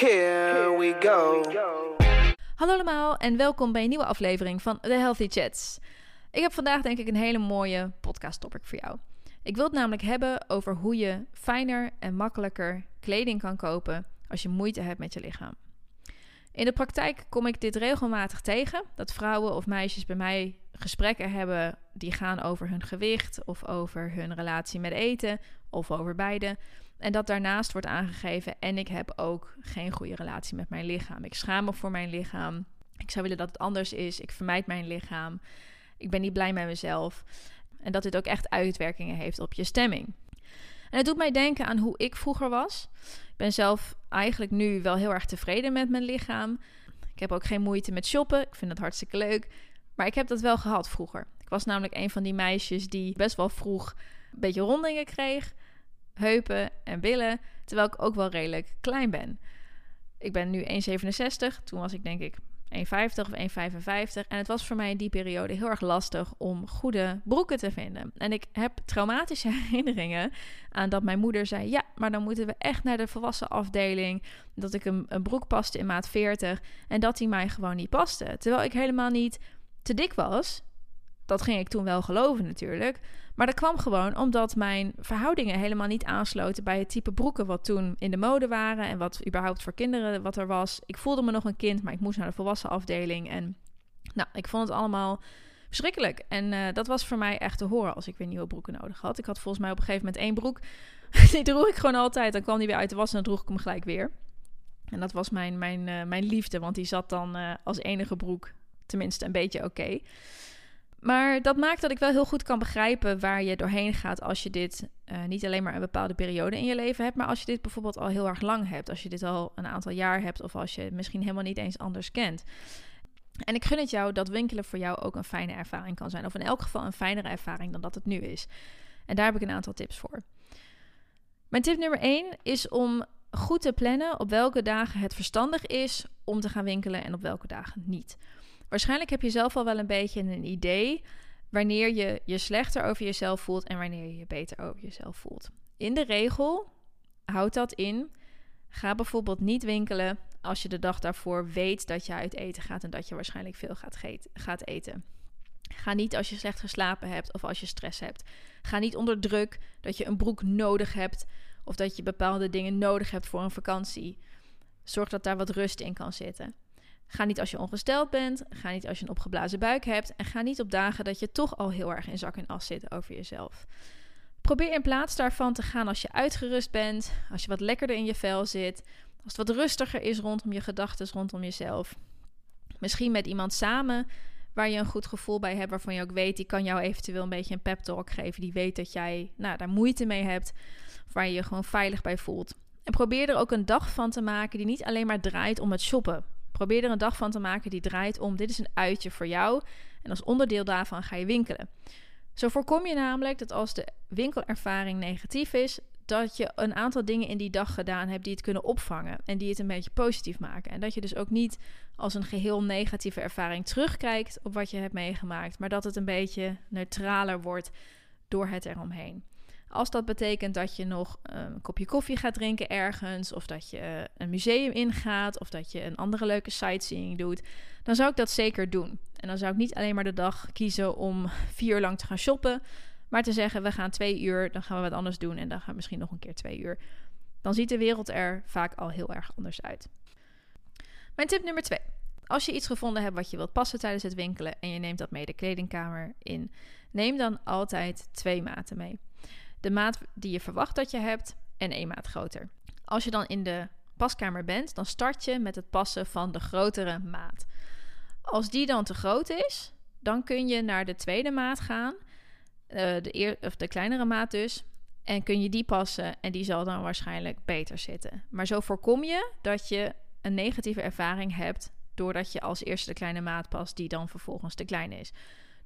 here we go. Hallo allemaal en welkom bij een nieuwe aflevering van The Healthy Chats. Ik heb vandaag denk ik een hele mooie podcast topic voor jou. Ik wil het namelijk hebben over hoe je fijner en makkelijker kleding kan kopen als je moeite hebt met je lichaam. In de praktijk kom ik dit regelmatig tegen, dat vrouwen of meisjes bij mij gesprekken hebben die gaan over hun gewicht of over hun relatie met eten of over beide. En dat daarnaast wordt aangegeven en ik heb ook geen goede relatie met mijn lichaam. Ik schaam me voor mijn lichaam. Ik zou willen dat het anders is. Ik vermijd mijn lichaam. Ik ben niet blij met mezelf. En dat dit ook echt uitwerkingen heeft op je stemming. En het doet mij denken aan hoe ik vroeger was. Ik ben zelf eigenlijk nu wel heel erg tevreden met mijn lichaam. Ik heb ook geen moeite met shoppen. Ik vind het hartstikke leuk. Maar ik heb dat wel gehad vroeger. Ik was namelijk een van die meisjes die best wel vroeg een beetje rondingen kreeg. Heupen en billen. Terwijl ik ook wel redelijk klein ben. Ik ben nu 1,67. Toen was ik denk ik 1,50 of 1,55. En het was voor mij in die periode heel erg lastig om goede broeken te vinden. En ik heb traumatische herinneringen aan dat mijn moeder zei: Ja, maar dan moeten we echt naar de volwassen afdeling. Dat ik een, een broek paste in maat 40 en dat die mij gewoon niet paste. Terwijl ik helemaal niet te dik was. Dat ging ik toen wel geloven natuurlijk. Maar dat kwam gewoon omdat mijn verhoudingen helemaal niet aansloten bij het type broeken wat toen in de mode waren en wat überhaupt voor kinderen wat er was. Ik voelde me nog een kind, maar ik moest naar de volwassen afdeling en nou, ik vond het allemaal verschrikkelijk. En uh, dat was voor mij echt te horen als ik weer nieuwe broeken nodig had. Ik had volgens mij op een gegeven moment één broek. die droeg ik gewoon altijd. Dan kwam die weer uit de was en dan droeg ik hem gelijk weer. En dat was mijn, mijn, uh, mijn liefde, want die zat dan uh, als enige broek tenminste een beetje oké. Maar dat maakt dat ik wel heel goed kan begrijpen waar je doorheen gaat als je dit uh, niet alleen maar een bepaalde periode in je leven hebt, maar als je dit bijvoorbeeld al heel erg lang hebt, als je dit al een aantal jaar hebt of als je het misschien helemaal niet eens anders kent. En ik gun het jou dat winkelen voor jou ook een fijne ervaring kan zijn, of in elk geval een fijnere ervaring dan dat het nu is. En daar heb ik een aantal tips voor. Mijn tip nummer 1 is om goed te plannen op welke dagen het verstandig is om te gaan winkelen en op welke dagen niet. Waarschijnlijk heb je zelf al wel een beetje een idee wanneer je je slechter over jezelf voelt en wanneer je je beter over jezelf voelt. In de regel houdt dat in. Ga bijvoorbeeld niet winkelen als je de dag daarvoor weet dat je uit eten gaat en dat je waarschijnlijk veel gaat, gaat eten. Ga niet als je slecht geslapen hebt of als je stress hebt. Ga niet onder druk dat je een broek nodig hebt of dat je bepaalde dingen nodig hebt voor een vakantie. Zorg dat daar wat rust in kan zitten. Ga niet als je ongesteld bent. Ga niet als je een opgeblazen buik hebt. En ga niet op dagen dat je toch al heel erg in zak en as zit over jezelf. Probeer in plaats daarvan te gaan als je uitgerust bent. Als je wat lekkerder in je vel zit. Als het wat rustiger is rondom je gedachten, rondom jezelf. Misschien met iemand samen waar je een goed gevoel bij hebt. Waarvan je ook weet, die kan jou eventueel een beetje een pep talk geven. Die weet dat jij nou, daar moeite mee hebt. Waar je je gewoon veilig bij voelt. En probeer er ook een dag van te maken die niet alleen maar draait om het shoppen. Probeer er een dag van te maken die draait om: dit is een uitje voor jou. En als onderdeel daarvan ga je winkelen. Zo voorkom je namelijk dat als de winkelervaring negatief is, dat je een aantal dingen in die dag gedaan hebt die het kunnen opvangen en die het een beetje positief maken. En dat je dus ook niet als een geheel negatieve ervaring terugkijkt op wat je hebt meegemaakt, maar dat het een beetje neutraler wordt door het eromheen. Als dat betekent dat je nog een kopje koffie gaat drinken ergens, of dat je een museum ingaat, of dat je een andere leuke sightseeing doet, dan zou ik dat zeker doen. En dan zou ik niet alleen maar de dag kiezen om vier uur lang te gaan shoppen, maar te zeggen: we gaan twee uur, dan gaan we wat anders doen en dan gaan we misschien nog een keer twee uur. Dan ziet de wereld er vaak al heel erg anders uit. Mijn tip nummer twee. Als je iets gevonden hebt wat je wilt passen tijdens het winkelen en je neemt dat mee de kledingkamer in, neem dan altijd twee maten mee de maat die je verwacht dat je hebt en één maat groter. Als je dan in de paskamer bent, dan start je met het passen van de grotere maat. Als die dan te groot is, dan kun je naar de tweede maat gaan, uh, de, of de kleinere maat dus, en kun je die passen en die zal dan waarschijnlijk beter zitten. Maar zo voorkom je dat je een negatieve ervaring hebt doordat je als eerste de kleine maat past die dan vervolgens te klein is.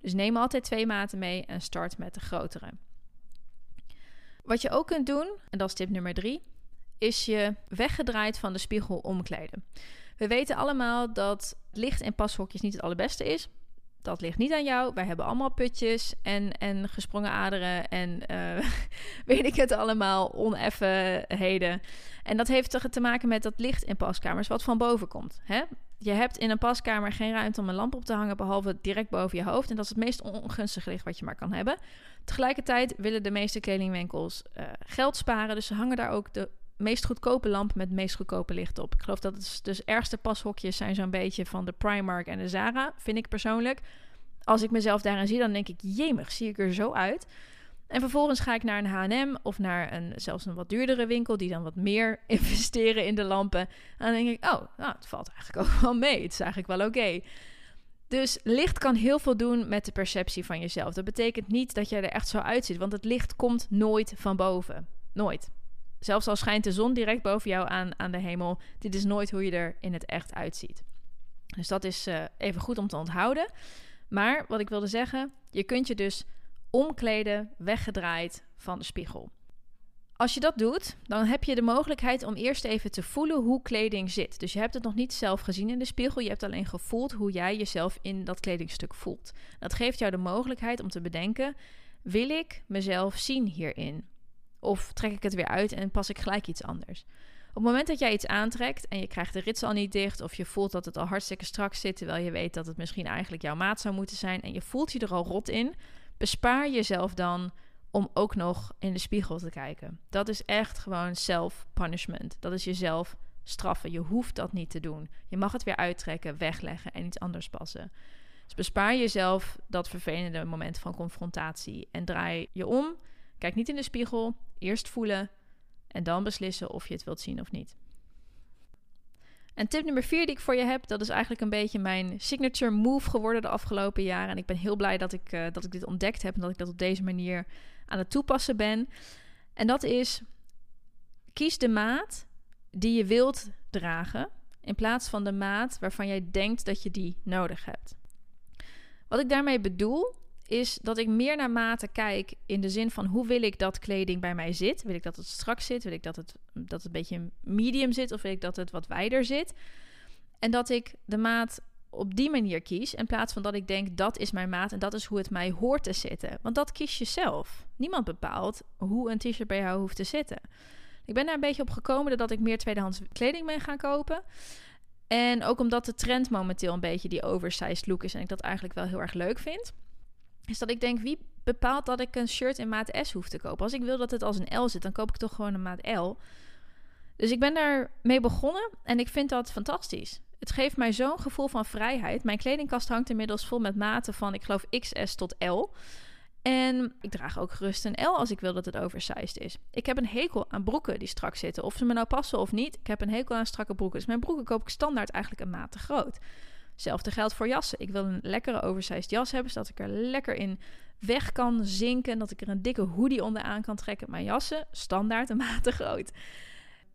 Dus neem altijd twee maten mee en start met de grotere. Wat je ook kunt doen, en dat is tip nummer drie, is je weggedraaid van de spiegel omkleden. We weten allemaal dat licht in pashokjes niet het allerbeste is. Dat ligt niet aan jou. Wij hebben allemaal putjes en, en gesprongen aderen en eh, weet ik het allemaal, oneffenheden. En dat heeft te, te maken met dat licht in paskamers wat van boven komt. Hè? Je hebt in een paskamer geen ruimte om een lamp op te hangen, behalve direct boven je hoofd. En dat is het meest ongunstige licht wat je maar kan hebben. Tegelijkertijd willen de meeste kledingwinkels uh, geld sparen, dus ze hangen daar ook de meest goedkope lamp met het meest goedkope licht op. Ik geloof dat het dus ergste pashokjes zijn zo'n beetje van de Primark en de Zara, vind ik persoonlijk. Als ik mezelf daarin zie, dan denk ik, jemig, zie ik er zo uit. En vervolgens ga ik naar een H&M of naar een, zelfs een wat duurdere winkel... die dan wat meer investeren in de lampen. En dan denk ik, oh, nou, het valt eigenlijk ook wel mee. Het is eigenlijk wel oké. Dus licht kan heel veel doen met de perceptie van jezelf. Dat betekent niet dat jij er echt zo uitziet, want het licht komt nooit van boven. Nooit. Zelfs al schijnt de zon direct boven jou aan, aan de hemel, dit is nooit hoe je er in het echt uitziet. Dus dat is uh, even goed om te onthouden. Maar wat ik wilde zeggen, je kunt je dus omkleden, weggedraaid van de spiegel. Als je dat doet, dan heb je de mogelijkheid om eerst even te voelen hoe kleding zit. Dus je hebt het nog niet zelf gezien in de spiegel, je hebt alleen gevoeld hoe jij jezelf in dat kledingstuk voelt. Dat geeft jou de mogelijkheid om te bedenken: wil ik mezelf zien hierin? Of trek ik het weer uit en pas ik gelijk iets anders? Op het moment dat jij iets aantrekt en je krijgt de rits al niet dicht, of je voelt dat het al hartstikke strak zit, terwijl je weet dat het misschien eigenlijk jouw maat zou moeten zijn, en je voelt je er al rot in, bespaar jezelf dan om ook nog in de spiegel te kijken. Dat is echt gewoon self-punishment. Dat is jezelf straffen. Je hoeft dat niet te doen. Je mag het weer uittrekken, wegleggen en iets anders passen. Dus bespaar jezelf dat vervelende moment van confrontatie en draai je om. Kijk niet in de spiegel. Eerst voelen en dan beslissen of je het wilt zien of niet. En tip nummer vier die ik voor je heb, dat is eigenlijk een beetje mijn signature move geworden de afgelopen jaren. En ik ben heel blij dat ik, uh, dat ik dit ontdekt heb en dat ik dat op deze manier aan het toepassen ben. En dat is, kies de maat die je wilt dragen, in plaats van de maat waarvan jij denkt dat je die nodig hebt. Wat ik daarmee bedoel, is dat ik meer naar mate kijk in de zin van hoe wil ik dat kleding bij mij zit. Wil ik dat het strak zit? Wil ik dat het, dat het een beetje medium zit? Of wil ik dat het wat wijder zit? En dat ik de maat op die manier kies. In plaats van dat ik denk dat is mijn maat en dat is hoe het mij hoort te zitten. Want dat kies je zelf. Niemand bepaalt hoe een t-shirt bij jou hoeft te zitten. Ik ben daar een beetje op gekomen dat ik meer tweedehands kleding ben gaan kopen. En ook omdat de trend momenteel een beetje die oversized look is en ik dat eigenlijk wel heel erg leuk vind is dat ik denk, wie bepaalt dat ik een shirt in maat S hoef te kopen? Als ik wil dat het als een L zit, dan koop ik toch gewoon een maat L. Dus ik ben daarmee begonnen en ik vind dat fantastisch. Het geeft mij zo'n gevoel van vrijheid. Mijn kledingkast hangt inmiddels vol met maten van, ik geloof, XS tot L. En ik draag ook gerust een L als ik wil dat het oversized is. Ik heb een hekel aan broeken die strak zitten. Of ze me nou passen of niet. Ik heb een hekel aan strakke broeken. Dus mijn broeken koop ik standaard eigenlijk een maat te groot. Hetzelfde geldt voor jassen. Ik wil een lekkere oversized jas hebben, zodat ik er lekker in weg kan zinken. Dat ik er een dikke hoodie onderaan kan trekken. Mijn jassen, standaard een maat te groot.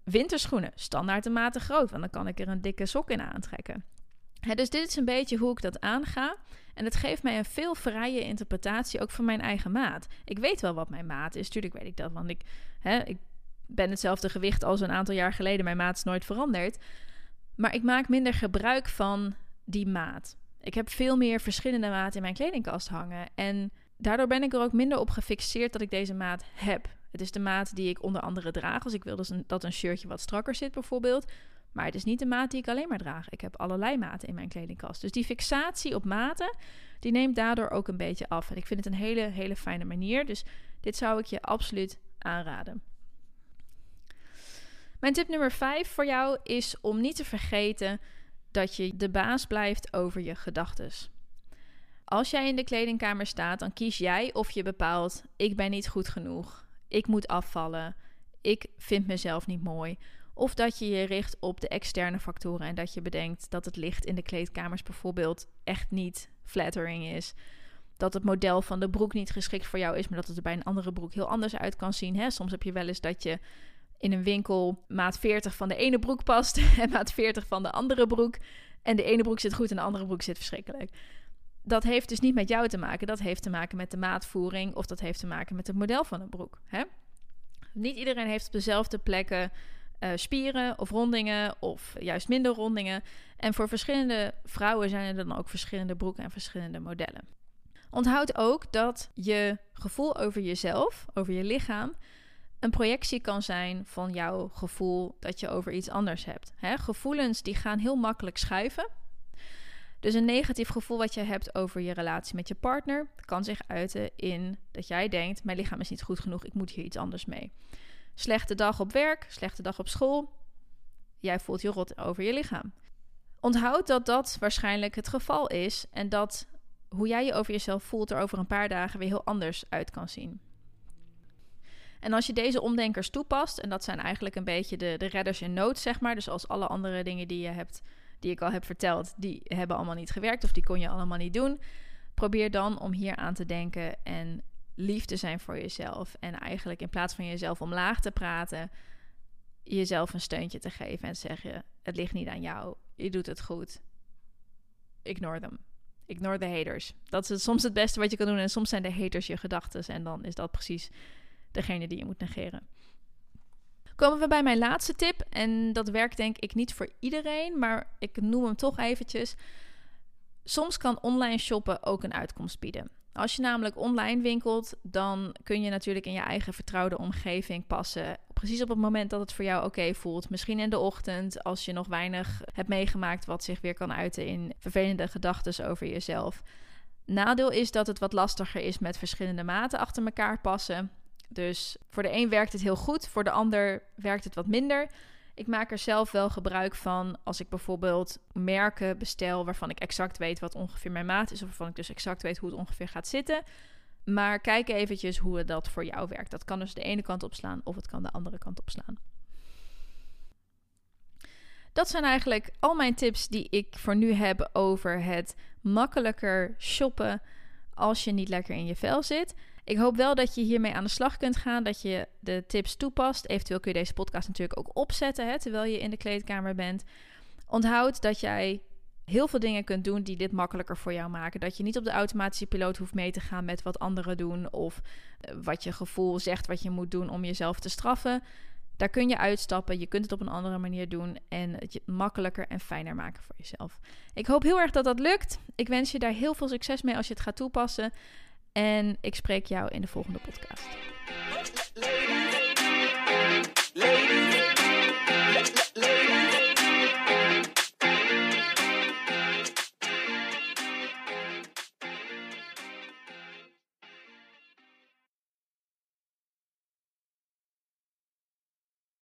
Winterschoenen, standaard een maat te groot. Want dan kan ik er een dikke sok in aantrekken. dus dit is een beetje hoe ik dat aanga. En het geeft mij een veel vrije interpretatie, ook van mijn eigen maat. Ik weet wel wat mijn maat is, tuurlijk weet ik dat. Want ik, ik ben hetzelfde gewicht als een aantal jaar geleden. Mijn maat is nooit veranderd. Maar ik maak minder gebruik van die maat. Ik heb veel meer verschillende maten in mijn kledingkast hangen. En daardoor ben ik er ook minder op gefixeerd dat ik deze maat heb. Het is de maat die ik onder andere draag. Als ik wil dus dat een shirtje wat strakker zit, bijvoorbeeld. Maar het is niet de maat die ik alleen maar draag. Ik heb allerlei maten in mijn kledingkast. Dus die fixatie op maten, die neemt daardoor ook een beetje af. En ik vind het een hele, hele fijne manier. Dus dit zou ik je absoluut aanraden. Mijn tip nummer 5 voor jou is om niet te vergeten dat je de baas blijft over je gedachten. Als jij in de kledingkamer staat, dan kies jij of je bepaalt: ik ben niet goed genoeg, ik moet afvallen, ik vind mezelf niet mooi. Of dat je je richt op de externe factoren en dat je bedenkt dat het licht in de kleedkamers bijvoorbeeld echt niet flattering is. Dat het model van de broek niet geschikt voor jou is, maar dat het er bij een andere broek heel anders uit kan zien. Hè? Soms heb je wel eens dat je in een winkel maat 40 van de ene broek past en maat 40 van de andere broek. En de ene broek zit goed en de andere broek zit verschrikkelijk. Dat heeft dus niet met jou te maken. Dat heeft te maken met de maatvoering of dat heeft te maken met het model van een broek. Hè? Niet iedereen heeft op dezelfde plekken eh, spieren of rondingen of juist minder rondingen. En voor verschillende vrouwen zijn er dan ook verschillende broeken en verschillende modellen. Onthoud ook dat je gevoel over jezelf, over je lichaam, een projectie kan zijn van jouw gevoel dat je over iets anders hebt. Hè? Gevoelens die gaan heel makkelijk schuiven. Dus een negatief gevoel wat je hebt over je relatie met je partner kan zich uiten in dat jij denkt: mijn lichaam is niet goed genoeg, ik moet hier iets anders mee. Slechte dag op werk, slechte dag op school. Jij voelt je rot over je lichaam. Onthoud dat dat waarschijnlijk het geval is en dat hoe jij je over jezelf voelt er over een paar dagen weer heel anders uit kan zien. En als je deze omdenkers toepast, en dat zijn eigenlijk een beetje de, de redders in nood, zeg maar. Dus als alle andere dingen die je hebt, die ik al heb verteld, die hebben allemaal niet gewerkt of die kon je allemaal niet doen. Probeer dan om hier aan te denken en lief te zijn voor jezelf. En eigenlijk in plaats van jezelf omlaag te praten, jezelf een steuntje te geven en zeggen: Het ligt niet aan jou, je doet het goed. Ignore them. Ignore the haters. Dat is soms het beste wat je kan doen. En soms zijn de haters je gedachten. En dan is dat precies degene die je moet negeren. Komen we bij mijn laatste tip. En dat werkt denk ik niet voor iedereen. Maar ik noem hem toch eventjes. Soms kan online shoppen ook een uitkomst bieden. Als je namelijk online winkelt, dan kun je natuurlijk in je eigen vertrouwde omgeving passen. Precies op het moment dat het voor jou oké voelt. Misschien in de ochtend, als je nog weinig hebt meegemaakt, wat zich weer kan uiten in vervelende gedachten over jezelf. Nadeel is dat het wat lastiger is met verschillende maten achter elkaar passen. Dus voor de een werkt het heel goed, voor de ander werkt het wat minder. Ik maak er zelf wel gebruik van als ik bijvoorbeeld merken bestel waarvan ik exact weet wat ongeveer mijn maat is, of waarvan ik dus exact weet hoe het ongeveer gaat zitten. Maar kijk eventjes hoe dat voor jou werkt. Dat kan dus de ene kant opslaan of het kan de andere kant opslaan. Dat zijn eigenlijk al mijn tips die ik voor nu heb over het makkelijker shoppen als je niet lekker in je vel zit. Ik hoop wel dat je hiermee aan de slag kunt gaan, dat je de tips toepast. Eventueel kun je deze podcast natuurlijk ook opzetten hè, terwijl je in de kleedkamer bent. Onthoud dat jij heel veel dingen kunt doen die dit makkelijker voor jou maken. Dat je niet op de automatische piloot hoeft mee te gaan met wat anderen doen of eh, wat je gevoel zegt wat je moet doen om jezelf te straffen. Daar kun je uitstappen. Je kunt het op een andere manier doen en het makkelijker en fijner maken voor jezelf. Ik hoop heel erg dat dat lukt. Ik wens je daar heel veel succes mee als je het gaat toepassen. En ik spreek jou in de volgende podcast.